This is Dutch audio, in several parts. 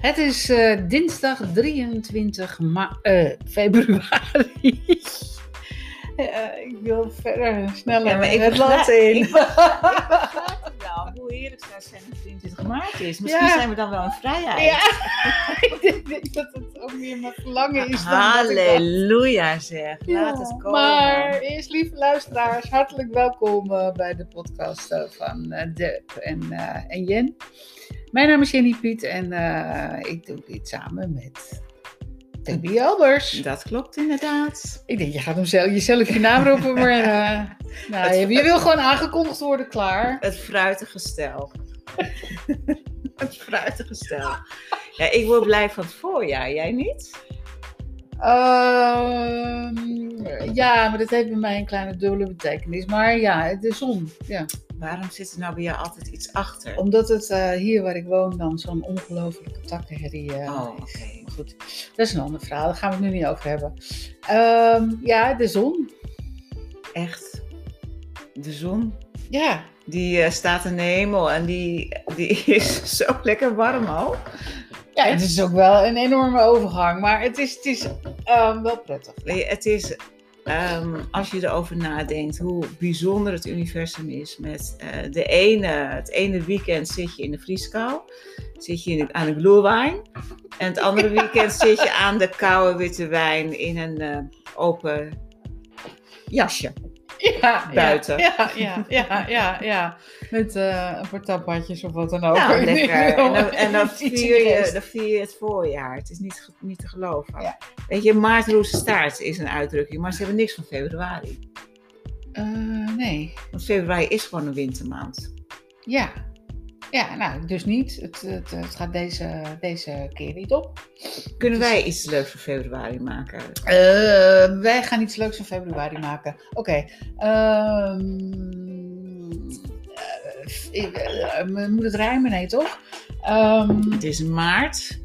Het is eh, dinsdag 23 ma- eh, februari. Eh, ik wil verder, sneller Ja, het land in. ik begrijp het wel, hoe heerlijk zou het zijn als 23 maart is. Misschien Ja. zijn we dan wel in vrijheid. Ja, ik denk dat het ook meer mijn verlangen is dan dat. Halleluja zeg, laat het komen. Maar eerst, lieve luisteraars, hartelijk welkom eh, bij de podcast eh, van eh Deb en, en Jen. Mijn naam is Jenny Piet en ik doe dit samen met Debbie Albers. Dat klopt inderdaad. Ik denk, je gaat hem zelf, jezelf je naam roepen, maar nou, je, je wil gewoon aangekondigd worden, klaar. Het fruitige stel. het fruitige stel. Ja, ik word blij van het voorjaar, jij niet? Ehm, ja, maar dat heeft bij mij een kleine dubbele betekenis. Maar ja, de zon, ja. Waarom zit er nou bij jou altijd iets achter? Omdat het eh, hier waar ik woon dan zo'n ongelofelijke takkenherrie eh, Oh, is. Maar goed, dat is een ander verhaal. Daar gaan we het nu niet over hebben. Ehm, ja, de zon. Echt. De zon, Ja, die eh, staat in de hemel en die, die is zo lekker warm al. Ja het is ook wel een enorme overgang. Maar het is, het is ehm, wel prettig. Het is, ehm, als je erover nadenkt, hoe bijzonder het universum is. Met eh, de ene, het ene weekend zit je in de vrieskou, zit je in de- aan de glühwein. En het andere weekend zit je aan de koude witte wijn in een eh, open jasje. Ja, Buiten. Ja, ja, ja, ja. ja. Met een paar tapatjes of wat dan ook. Nou, lekker. En dan, en dan, vier je, dan vier je het voorjaar. Het is niet, niet te geloven. Ja. Weet je, maartroezenstaart is een uitdrukking, maar ze hebben niks van februari. Eh, nee. Want februari is gewoon een wintermaand. Ja. Ja, nou, dus niet. Het, het, het gaat deze, deze keer niet op. Kunnen wij iets leuks voor februari maken? Eh, wij gaan iets leuks in februari maken. Oké. ehm, eh, eh, moet het rijmen? Nee, toch? Ehm Het is maart,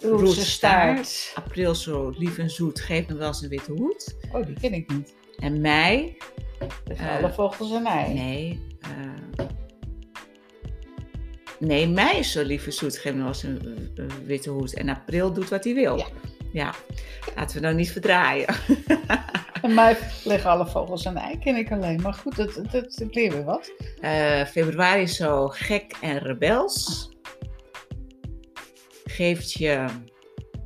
Roezenstaart. april zo lief en zoet, geef me wel eens een witte hoed. Oh, die ken ik niet. En mei, De Eh, alle vogels en ei. nee. Nee, mei is zo lief en zoet, geef me wel eens een, witte hoed. En april doet wat hij wil. Ja. Ja, laten we nou niet verdraaien. En mij liggen alle vogels en ei, ken ik alleen. Maar goed, dat, dat, dat leer weer wat. Eh, februari is zo gek en rebels. Geeft je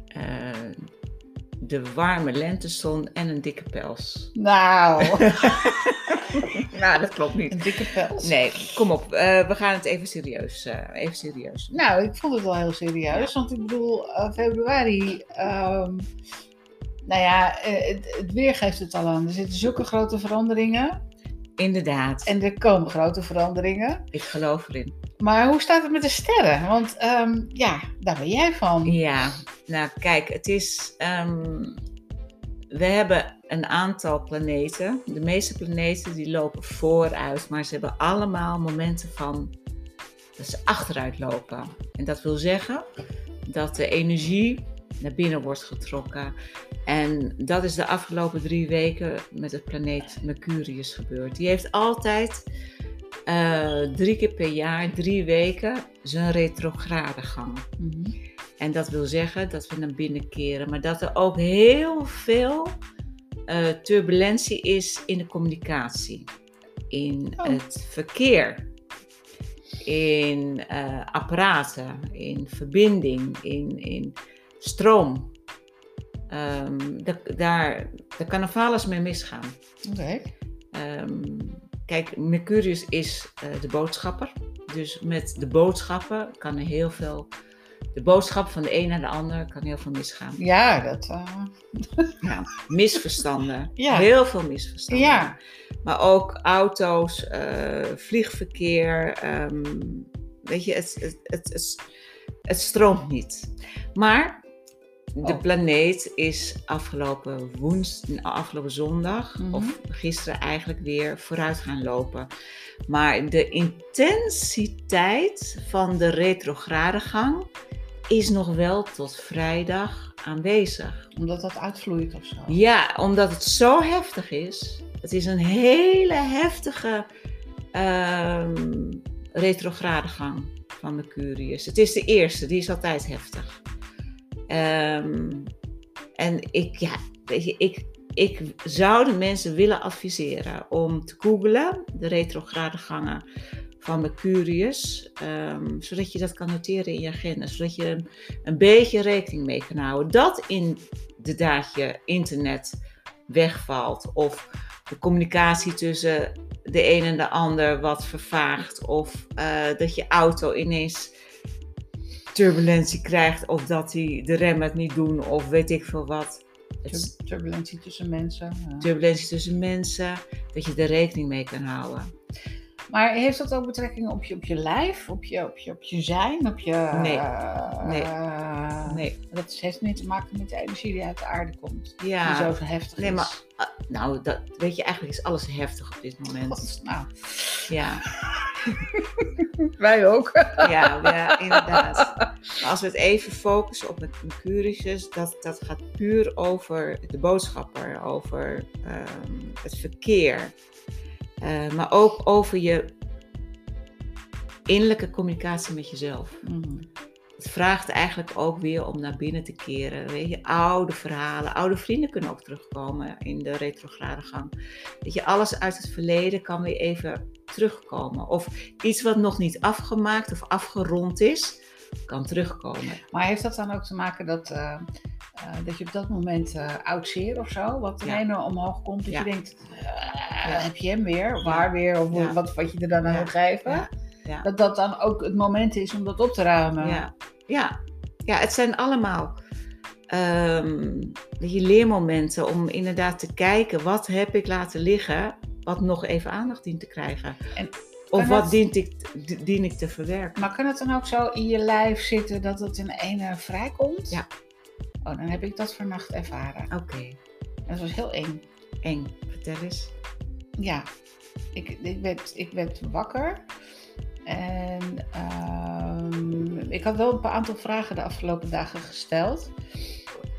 eh, de warme lentezon en een dikke pels. Nou, Nou, dat klopt niet. een dikke pels. Nee, kom op. eh, we gaan het even serieus, eh, even serieus doen. Nou, ik vond het wel heel serieus. Want ik bedoel, eh, februari. ehm, nou ja, het, het weer geeft het al aan. Er zitten zulke grote veranderingen. Inderdaad, En er komen grote veranderingen. ik geloof erin. Maar hoe staat het met de sterren? Want ehm, ja, daar ben jij van. Ja, nou kijk, het is. ehm, we hebben een aantal planeten. De meeste planeten die lopen vooruit, maar ze hebben allemaal momenten van dat ze achteruit lopen. En dat wil zeggen dat de energie naar binnen wordt getrokken. En dat is de afgelopen drie weken met het planeet Mercurius gebeurd. Die heeft altijd eh, drie keer per jaar, drie weken, zijn retrograde gang. Mhm. En dat wil zeggen dat we naar binnen keren, maar dat er ook heel veel eh, turbulentie is in de communicatie, in Oh. het verkeer, in eh, apparaten, in verbinding, in, in stroom. Ehm, da- daar, daar kan er van alles mee misgaan. Oké. Ehm, kijk, Mercurius is eh, de boodschapper. Dus met de boodschappen kan er heel veel. De boodschap van de een naar de ander kan heel veel misgaan. Ja, dat. eh, Ja, misverstanden. Ja. Heel veel misverstanden. ja. Maar ook auto's, eh, vliegverkeer. ehm, weet je, het, het, het, het, het stroomt niet. Maar de Oh. planeet is afgelopen, woens, afgelopen zondag, Mhm. of gisteren eigenlijk weer vooruit gaan lopen. Maar de intensiteit van de retrogradegang is nog wel tot vrijdag aanwezig. Omdat dat uitvloeit of zo. Ja, omdat het zo heftig is. Het is een hele heftige ehm retrogradegang van Mercurius. Het is de eerste, die is altijd heftig. Ehm, en ik, ja, je, ik, ik zou de mensen willen adviseren om te googlen de retrograde gangen van Mercurius, ehm, zodat je dat kan noteren in je agenda, zodat je een, een beetje rekening mee kan houden. Dat in de daadje internet wegvalt of de communicatie tussen de een en de ander wat vervaagt of eh, dat je auto ineens turbulentie krijgt of dat die de remmen het niet doen of weet ik veel wat. Turbulentie tussen mensen. Ja. Turbulentie tussen mensen, dat je er rekening mee kan houden. Maar heeft dat ook betrekking op je, op je lijf, op je, op je, op je zijn, op je... Nee. Uh, nee. Uh, nee. Dat heeft meer te maken met de energie die uit de aarde komt. Ja. Die zo heftig nee, is. Maar, uh, nou, dat, weet je, eigenlijk is alles heftig op dit moment. God, nou. Ja. Wij ook. ja, ja, inderdaad. Maar als we het even focussen op het Mercurius, dat, dat gaat puur over de boodschapper, over um, het verkeer. Uh, maar ook over je innerlijke communicatie met jezelf. Mm. Het vraagt eigenlijk ook weer om naar binnen te keren. Weet je, oude verhalen, oude vrienden kunnen ook terugkomen in de retrograde gang. Dat je, alles uit het verleden kan weer even terugkomen. Of iets wat nog niet afgemaakt of afgerond is, kan terugkomen. Maar heeft dat dan ook te maken dat, uh, uh, dat je op dat moment uh, oud zeer of zo, wat er ja. omhoog komt, dat Ja. je denkt, ja. heb je hem weer, of haar weer, of wat, wat je er dan aan wil geven? Dat dat dan ook het moment is om dat op te ruimen. Ja, ja. ja het zijn allemaal ehm, je leermomenten om inderdaad te kijken wat heb ik laten liggen, wat nog even aandacht dient te krijgen. En of wat dient ik, di- dien ik te verwerken. Maar kan het dan ook zo in je lijf zitten dat het in ene vrijkomt? Ja. Oh, dan heb ik dat vannacht ervaren. Oké, Dat was heel eng. eng. Vertel eens. Ja, ik, ik, werd, ik werd wakker. En ehm, ik had wel een paar aantal vragen de afgelopen dagen gesteld.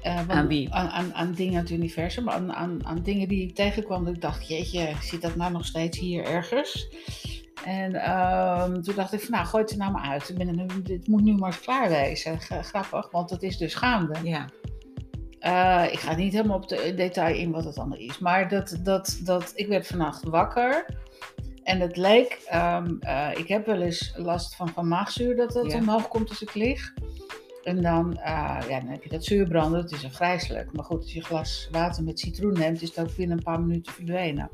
Eh, want- Aan wie? Aan, aan, aan dingen uit het universum. Aan, aan, aan dingen die ik tegenkwam. Dat ik dacht, jeetje, zit dat nou nog steeds hier ergens? En ehm, toen dacht ik van, nou, gooi het er nou maar uit. Ik ben dit moet nu maar eens klaar wezen. Grappig, want het is dus gaande. Ja, Eh, ik ga niet helemaal op de detail in wat het allemaal is. Maar dat, dat, dat, ik werd vannacht wakker. En het leek, ehm, eh, ik heb wel eens last van, van maagzuur dat dat Ja. omhoog komt als ik lig. En dan, eh, ja, dan heb je dat zuurbranden, het is een vreselijk. Maar goed, als je een glas water met citroen neemt, is het ook binnen een paar minuten verdwenen.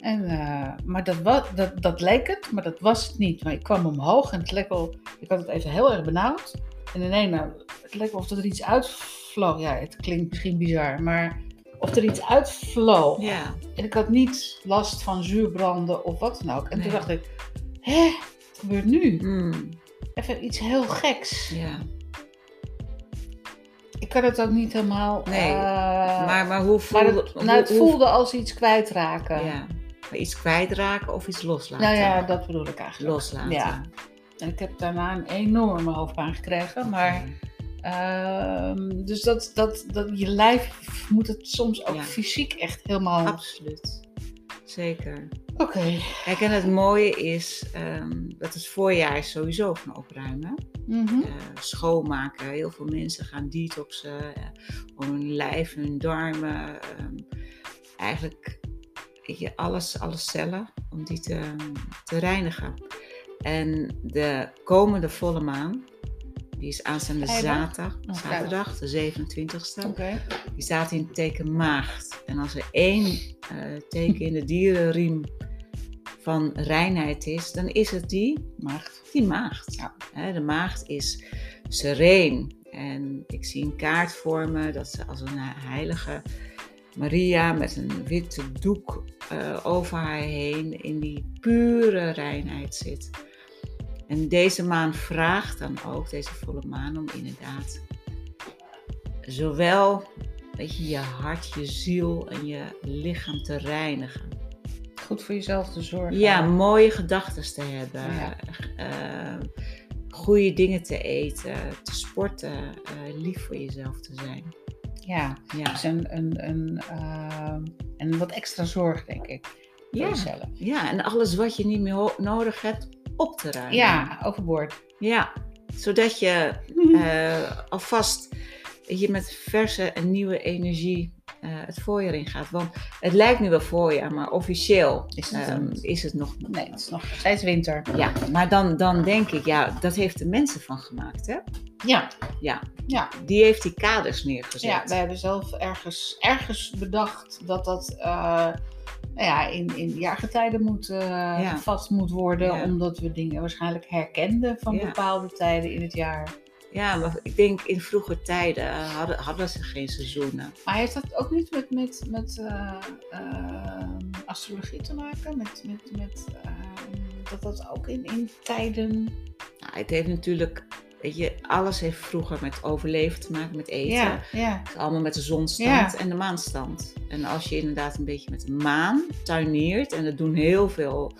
En, eh, maar dat, wa- dat, dat leek het, maar dat was het niet. Maar ik kwam omhoog en het leek wel, ik had het even heel erg benauwd. En ineens, nou, het leek wel of er iets uitvloog. Ja, het klinkt misschien bizar, maar of er iets uitvloog. ja. En ik had niet last van zuurbranden of wat dan ook. En toen dacht ik, hè, wat gebeurt nu? Mm, Even iets heel geks. ja. Ik kan het ook niet helemaal... Nee, eh, maar, maar hoe maar voelde het, nou, het hoe- voelde als iets kwijtraken. Ja, iets kwijtraken of iets loslaten? Nou ja, dat bedoel ik eigenlijk. Loslaten. Ja. En ik heb daarna een enorme hoofdpijn gekregen. Maar, ehm, dus dat, dat, dat, je lijf moet het soms ook Ja. fysiek echt helemaal... Absoluut. Zeker. Oké. Kijk, en het mooie is ehm, dat het voorjaar is sowieso van opruimen. Mhm. Eh, schoonmaken. Heel veel mensen gaan detoxen eh, om hun lijf, hun darmen. ehm, eigenlijk je, alles, alle cellen, om die te, te reinigen. En de komende volle maan, die is aanstaande zaterdag, Oh, zaterdag, de 27e. Oké. Die staat in het teken maagd. En als er één eh, teken in de dierenriem van reinheid is, dan is het die, Maagd. die maagd. Ja. De maagd is sereen. En ik zie een kaart voor me dat ze als een heilige Maria met een witte doek eh, over haar heen in die pure reinheid zit. En deze maan vraagt dan ook, deze volle maan, om inderdaad zowel weet je, je hart, je ziel en je lichaam te reinigen. Goed voor jezelf te zorgen. Ja, mooie gedachten te hebben. Ja. eh, goede dingen te eten, te sporten, eh, lief voor jezelf te zijn. Ja. Ja, Dus een, een, een, en wat extra zorg, denk ik. Voor ja. jezelf. ja en alles wat je niet meer nodig hebt, op te ruimen. Ja, overboord. Ja, zodat je uh, alvast je met verse en nieuwe energie uh, het voorjaar in gaat. Want het lijkt nu wel voorjaar, maar officieel Is het ehm, is het nog. Nee, het is nog steeds winter. Ja, maar dan, dan denk ik, ja, dat heeft de mensen van gemaakt, hè? Ja, Ja, ja. die heeft die kaders neergezet. Ja, wij hebben zelf ergens, ergens bedacht dat dat eh, nou ja, in, in jaargetijden moet, eh, gevat moet worden. Ja. Omdat we dingen waarschijnlijk herkenden van Ja. bepaalde tijden in het jaar. Ja, maar ik denk in vroege tijden hadden, hadden ze geen seizoenen. Maar heeft dat ook niet met, met, met eh, eh, astrologie te maken? Met, met, met, eh, dat dat ook in, in tijden... Nou, het heeft natuurlijk, weet je, alles heeft vroeger met overleven te maken, met eten. Ja, ja. Het is allemaal met de zonstand Ja. en de maanstand. En als je inderdaad een beetje met de maan tuineert, en dat doen heel veel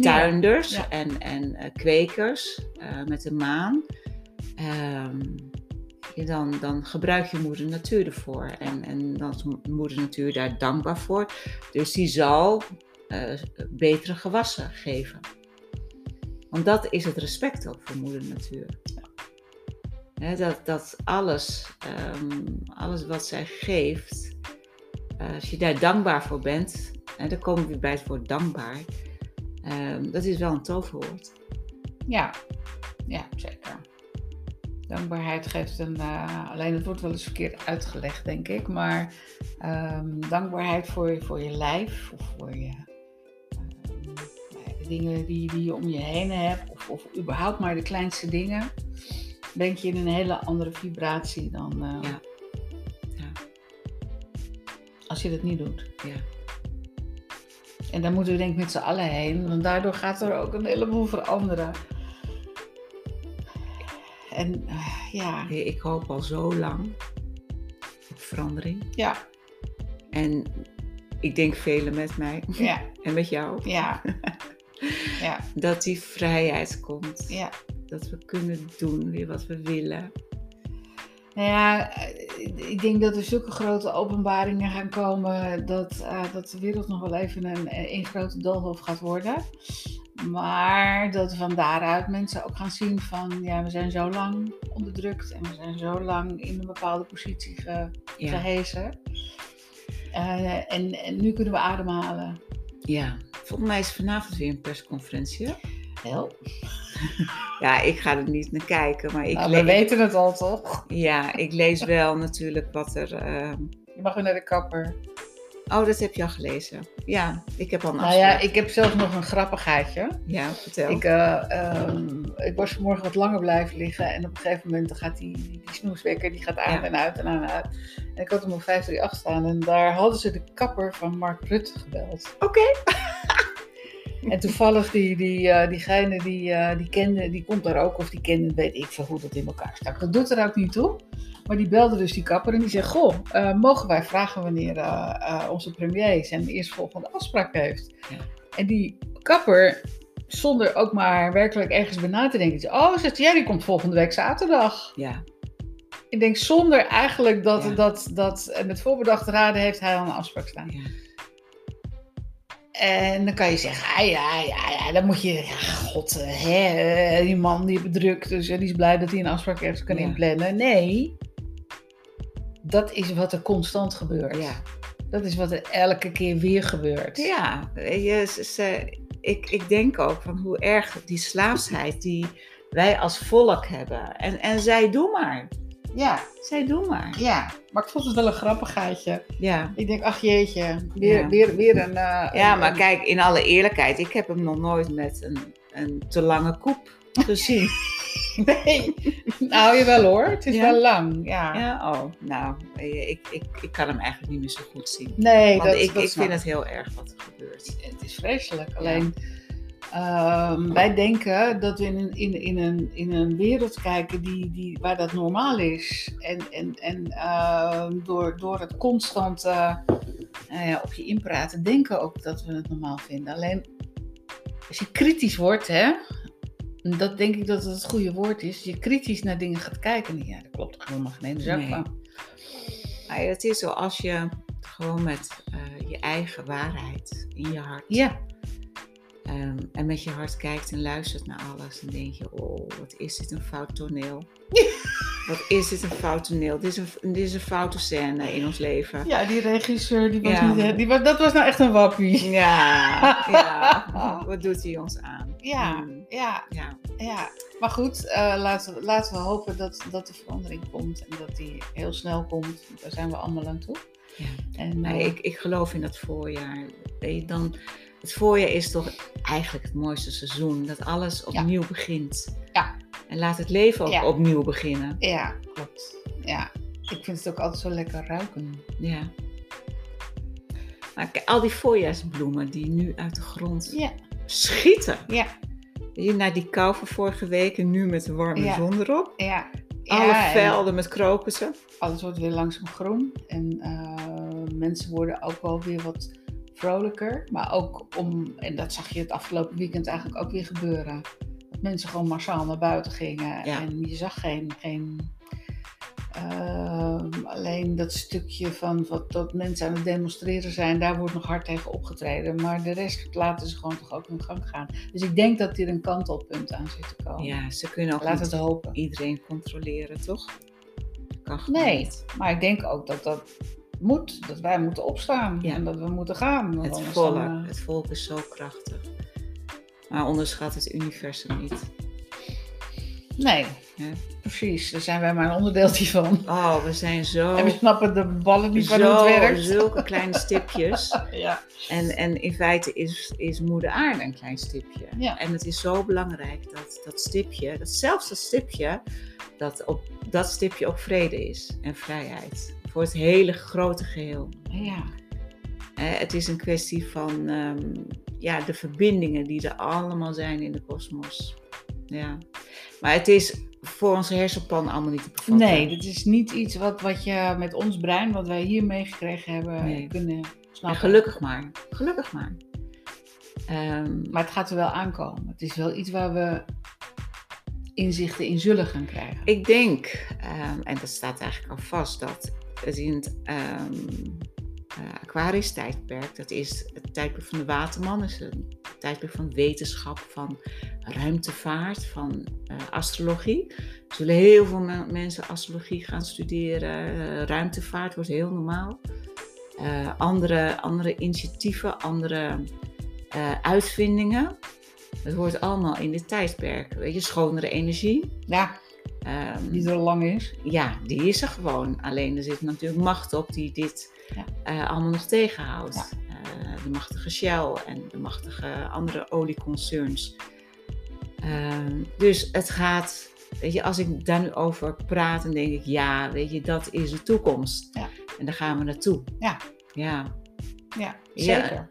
tuinders en, en eh, kwekers eh, met de maan. Ehm, je dan, dan gebruik je moeder natuur ervoor. En, en dan is mo- moeder natuur daar dankbaar voor. Dus die zal eh, betere gewassen geven. Want dat is het respect ook voor moeder natuur. Dat, dat alles, ehm, alles wat zij geeft, eh, als je daar dankbaar voor bent, en dan komen we weer bij het woord dankbaar, ehm, dat is wel een toverwoord. Ja, ja zeker. Dankbaarheid geeft een. eh, alleen het wordt wel eens verkeerd uitgelegd, denk ik. Maar ehm, dankbaarheid voor, je- voor je lijf of voor je. de dingen die, die je om je heen hebt, of, of überhaupt maar de kleinste dingen, brengt je in een hele andere vibratie dan eh, Ja. Ja. als je dat niet doet. Ja. En daar moeten we denk ik met z'n allen heen, want daardoor gaat er ook een heleboel veranderen. En eh, ja, Hey, Ik hoop al zo lang op verandering. ja, En ik denk velen met mij ja, en met jou, ja, ja, dat die vrijheid komt. ja. Dat we kunnen doen weer wat we willen. Nou ja, eh, ik denk dat er zulke grote openbaringen gaan komen dat, eh, dat de wereld nog wel even een, een grote doolhof gaat worden. Maar dat van daaruit mensen ook gaan zien van, ja, we zijn zo lang onderdrukt en we zijn zo lang in een bepaalde positie ge, Ja. gehezen. Eh, en, en nu kunnen we ademhalen. ja. Volgens mij is vanavond weer een persconferentie. hè? Wel, Ja, ik ga er niet naar kijken, maar ik, nou, we weten het al toch? ja, ik lees wel natuurlijk wat er. ehm, Je mag weer naar de kapper. Oh, dat heb je al gelezen. Ja, ik heb al een Nou ja, ik heb zelfs nog een grappigheidje. Ja, vertel. Ik, eh, ehm, ik was vanmorgen wat langer blijven liggen en op een gegeven moment gaat die, die, snoeswekker die gaat aan Ja. en uit en aan en uit. En ik had hem op 538 staan en daar hadden ze de kapper van Mark Rutte gebeld. Oké. En toevallig die, die, eh, diegene die, eh, die kende, die komt daar ook of die kende, weet ik veel hoe dat in elkaar staat. Dat doet er ook niet toe. Maar die belde dus die kapper en die zegt, goh, eh, mogen wij vragen wanneer eh, eh, onze premier zijn eerstvolgende afspraak heeft? Ja. En die kapper, zonder ook maar werkelijk ergens bij na te denken, zegt, oh, zegt ja, die komt volgende week zaterdag. Ja, Ik denk zonder eigenlijk dat, Ja. dat, dat met voorbedachte raden heeft hij al een afspraak staan. ja. En dan kan je zeggen, ah, ja, ja, ja, dan moet je, ja, god, hè, die man die bedrukt, dus die is blij dat hij een afspraak ergens kan Ja. inplannen. Nee, dat is wat er constant gebeurt. ja. Dat is wat er elke keer weer gebeurt. Ja, ik, ik denk ook van hoe erg die slaafsheid die wij als volk hebben. En, en zij doen maar. ja, Zij doen maar. ja. Maar ik vond het wel een grappigheidje. Ja. Ik denk, ach jeetje, weer, Ja. weer, weer een... eh, Ja, een- maar kijk, in alle eerlijkheid, ik heb hem nog nooit met een, een te lange koep gezien. Nee, nou jawel hoor, het is Ja? wel lang, ja. ja, oh, nou, je, ik, ik, ik kan hem eigenlijk niet meer zo goed zien. Nee, Want dat, ik, dat ik vind het heel erg wat er gebeurt. Het is vreselijk. Alleen ehm, wij denken dat we in een, in, in een, in een wereld kijken die, die, waar dat normaal is. En, en, en ehm, door, door het constant eh, nou ja, op je inpraten denken ook dat we het normaal vinden. Alleen als je kritisch wordt, hè, dat denk ik dat het het goede woord is. Je kritisch naar dingen gaat kijken, ja, dat klopt helemaal geen ene zak van. Maar het is zo als je gewoon met eh, je eigen waarheid in je hart Ja, Ehm, en met je hart kijkt en luistert naar alles. En denk je, oh, wat is dit een fout toneel. wat is dit een fout toneel. Dit is een, dit is een foute scène in ons leven. Ja, die regisseur, die was Ja. niet, die was, dat was nou echt een wappie. Ja, ja. wat doet hij ons aan? Ja, Hmm, ja, ja. ja. Maar goed, eh, laten, we, laten we hopen dat, dat de verandering komt en dat die heel snel komt. Daar zijn we allemaal aan toe. Ja. En, eh, ik, ik geloof in dat voorjaar. Dan, het voorjaar is toch eigenlijk het mooiste seizoen. Dat alles opnieuw begint. Ja. En laat het leven ook Ja. opnieuw beginnen. Ja, klopt. Ja, ik vind het ook altijd zo lekker ruiken. Ja. Maar kijk, al die voorjaarsbloemen die nu uit de grond Ja, schieten. ja, na die kou van vorige week en nu met de warme Ja. zon erop. ja. Alle Ja, velden met krokussen. Alles wordt weer langzaam groen. En eh, mensen worden ook wel weer wat vrolijker. Maar ook om, en dat zag je het afgelopen weekend eigenlijk ook weer gebeuren. Dat mensen gewoon massaal naar buiten gingen. Ja. En je zag geen, geen ehm, alleen dat stukje van wat dat mensen aan het demonstreren zijn, daar wordt nog hard tegen opgetreden. Maar de rest laten ze gewoon toch ook hun gang gaan. Dus ik denk dat hier een kantelpunt aan zit te komen. Ja, ze kunnen ook Laat niet het hopen. iedereen controleren, toch? Kan Nee, niet. maar ik denk ook dat dat moet. Dat wij moeten opstaan Ja. en dat we moeten gaan. Het volk, dan, eh, het volk is zo krachtig. Maar onderschat het universum niet. Nee, Ja. precies. Daar zijn wij maar een onderdeeltje van. Oh, we zijn zo, En we snappen de ballen niet van hoe het werkt. zulke kleine stipjes. Ja. En, en in feite is, is moeder aarde een klein stipje. Ja. En het is zo belangrijk dat dat stipje, dat zelfs dat stipje, dat op dat stipje ook vrede is en vrijheid. Voor het hele grote geheel. ja, Eh, het is een kwestie van ehm, ja, de verbindingen die er allemaal zijn in de kosmos. Ja. Maar het is voor onze hersenpan allemaal niet te bevatten. nee, dit is niet iets wat, wat je met ons brein, wat wij hier meegekregen hebben, Nee. kunnen En snappen. gelukkig maar. Gelukkig maar. Ehm, Maar het gaat er wel aankomen. Het is wel iets waar we inzichten in zullen gaan krijgen. Ik denk, ehm, en dat staat eigenlijk al vast, dat het in het ehm eh, Aquarius tijdperk, dat is het tijdperk van de waterman, is een tijdperk van wetenschap, van ruimtevaart, van eh, astrologie. Er zullen heel veel me- mensen astrologie gaan studeren. Eh, ruimtevaart wordt heel normaal. Eh, andere, andere initiatieven, andere uitvindingen. Het hoort allemaal in dit tijdperk. Weet je, schonere energie. Ja, Ehm, die er lang is. ja, die is er gewoon. Alleen er zit natuurlijk macht op die dit Ja. allemaal nog tegenhoudt. Eh, de machtige Shell en de machtige andere olieconcerns. Ehm, dus het gaat, weet je, als ik daar nu over praat, dan denk ik, ja, weet je, dat is de toekomst. Ja. En daar gaan we naartoe. Ja. Ja, Ja, Ja. zeker.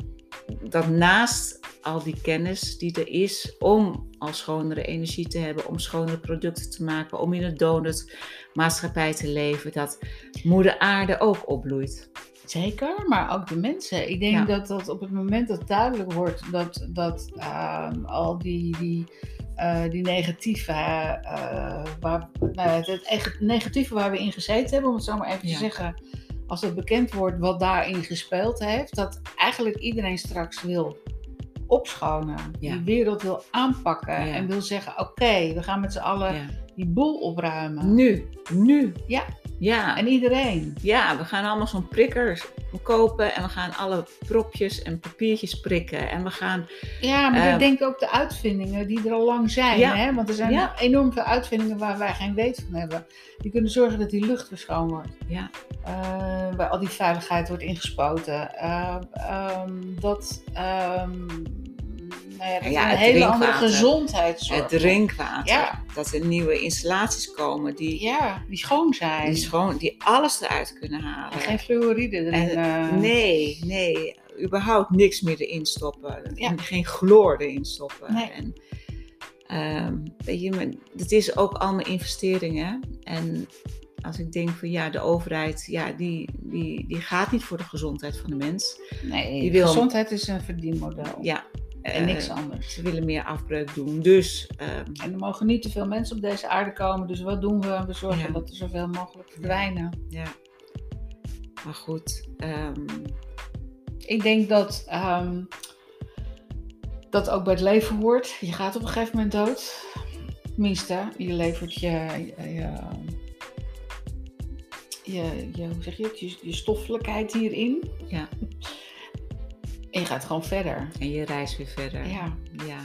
dat naast al die kennis die er is om al schonere energie te hebben, om schonere producten te maken, om in een donutmaatschappij te leven, dat moeder aarde ook opbloeit. Zeker, maar ook de mensen. Ik denk Ja. dat dat op het moment dat duidelijk wordt dat, dat ehm, al die, die, eh, die negatieve, eh, waar, nou, het, echt negatieve waar we in gezeten hebben, om het zo maar even Ja. te zeggen, als het bekend wordt wat daarin gespeeld heeft, dat eigenlijk iedereen straks wil opschonen, Ja. die wereld wil aanpakken en wil zeggen, oké, we gaan met z'n allen die boel opruimen. Nu, nu. Ja. Ja. En iedereen. ja, we gaan allemaal zo'n prikker kopen en we gaan alle propjes en papiertjes prikken en we gaan Ja, maar Eh, ik denk ook de uitvindingen die er al lang zijn. Ja. Hè? Want er zijn Ja. enorm veel uitvindingen waar wij geen weet van hebben. Die kunnen zorgen dat die lucht weer schoon wordt. Ja. Eh, waar al die veiligheid wordt ingespoten. Eh, ehm, dat, ehm, nou ja, dat Ja, een hele andere gezondheid zorgt. het drinkwater. Ja. Dat er nieuwe installaties komen die, Ja, die schoon zijn. die, schoon, die alles eruit kunnen halen. En geen fluoride erin. En, eh. Nee, nee, überhaupt niks meer erin stoppen. Geen chloor erin stoppen. Nee. En, ehm, weet je, het is ook allemaal investeringen. En als ik denk van ja, de overheid, ja, die, die, die gaat niet voor de gezondheid van de mens. nee, die wil- gezondheid is een verdienmodel. Ja. En niks eh, anders. Ze willen meer afbreuk doen. Dus ehm, En er mogen niet te veel mensen op deze aarde komen. Dus wat doen we? We zorgen Ja. dat er zoveel mogelijk verdwijnen. ja. Maar goed. ehm, Ik denk dat ehm, dat ook bij het leven hoort. Je gaat op een gegeven moment dood. Tenminste, je levert je, je, je, je hoe zeg je het, je, je stoffelijkheid hierin. Ja. En je gaat gewoon verder. En je reist weer verder. Ja. ja.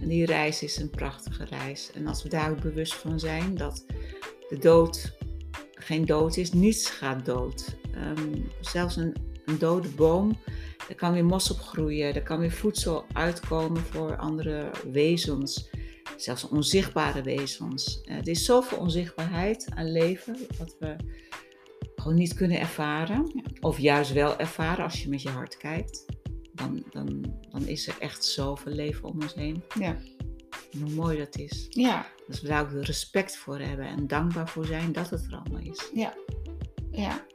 En die reis is een prachtige reis. En als we daar ook bewust van zijn dat de dood geen dood is, niets gaat dood. Ehm, zelfs een, een dode boom, er kan weer mos op groeien, er kan weer voedsel uitkomen voor andere wezens. Zelfs onzichtbare wezens. Uh, er is zoveel onzichtbaarheid aan leven, wat we gewoon niet kunnen ervaren. Of juist wel ervaren als je met je hart kijkt. Dan, dan, dan is er echt zoveel leven om ons heen. Ja. En hoe mooi dat is. Ja. Dus we daar ook respect voor hebben en dankbaar voor zijn dat het er allemaal is. Ja. Ja.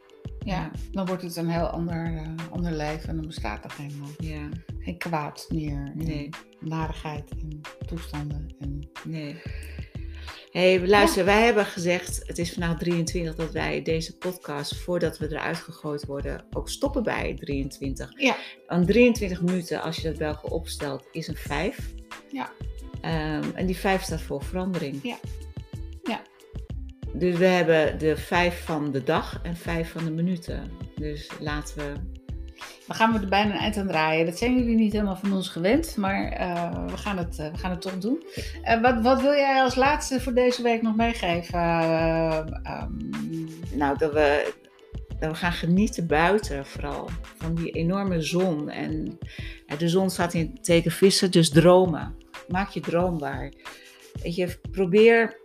Ja, dan wordt het een heel ander, uh, ander leven en dan bestaat er geen, ja. geen kwaad meer. Nee. Narigheid en toestanden. En... Nee. Hey, luister, wij hebben gezegd, het is vandaag 23, dat wij deze podcast, voordat we eruit gegooid worden, ook stoppen bij 23. Ja. Want 23 minuten, als je dat bij elkaar opstelt, is een 5. Ja. Um, en die 5 staat voor verandering. Ja. Ja. Dus we hebben de 5 van de dag en 5 van de minuten. Dus laten we we gaan we er bijna een eind aan draaien. Dat zijn jullie niet helemaal van ons gewend, maar uh, we, gaan het, uh, we gaan het toch doen. Uh, wat, wat wil jij als laatste voor deze week nog meegeven? Um... Nou, dat we, dat we gaan genieten buiten vooral. Van die enorme zon. En de zon staat in het teken vissen, dus dromen. Maak je droom waar. Weet je, probeer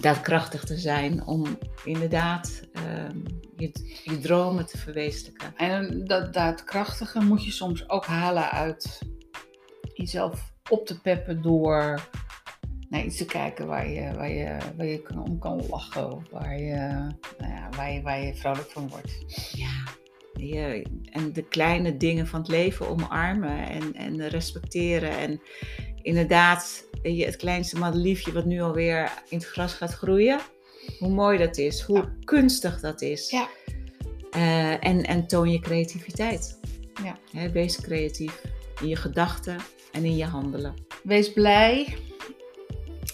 daadkrachtig te zijn om inderdaad uh, je, je, dromen te verwezenlijken. En dat daadkrachtige moet je soms ook halen uit jezelf op te peppen door naar iets te kijken waar je, waar je, waar je om kan lachen. Of waar je, nou ja, waar, je, waar je vrolijk van wordt. Ja, je, en de kleine dingen van het leven omarmen en, en respecteren. En inderdaad, je, het kleinste madeliefje wat nu alweer in het gras gaat groeien. Hoe mooi dat is, hoe kunstig dat is. Ja. Uh, en, en toon je creativiteit. Ja. He, wees creatief in je gedachten en in je handelen. Wees blij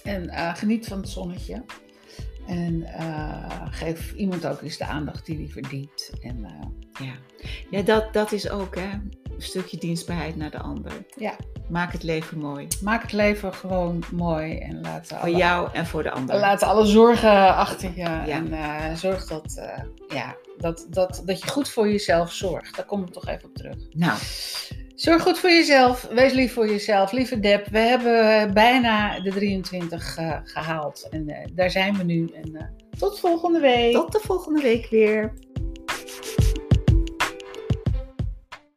en uh, geniet van het zonnetje. En uh, geef iemand ook eens de aandacht die hij verdient. En, ja, ja dat, dat is ook hè, stukje dienstbaarheid naar de ander. Ja. Maak het leven mooi. Maak het leven gewoon mooi. En laat voor jou en voor de ander. Laat alle zorgen achter je. Ja. En uh, zorg dat, uh, ja, dat, dat, dat je goed voor jezelf zorgt. Daar kom ik toch even op terug. Nou. Zorg goed voor jezelf. Wees lief voor jezelf. Lieve Deb, we hebben bijna de 23 uh, gehaald. En daar zijn we nu. En tot volgende week. Tot de volgende week weer.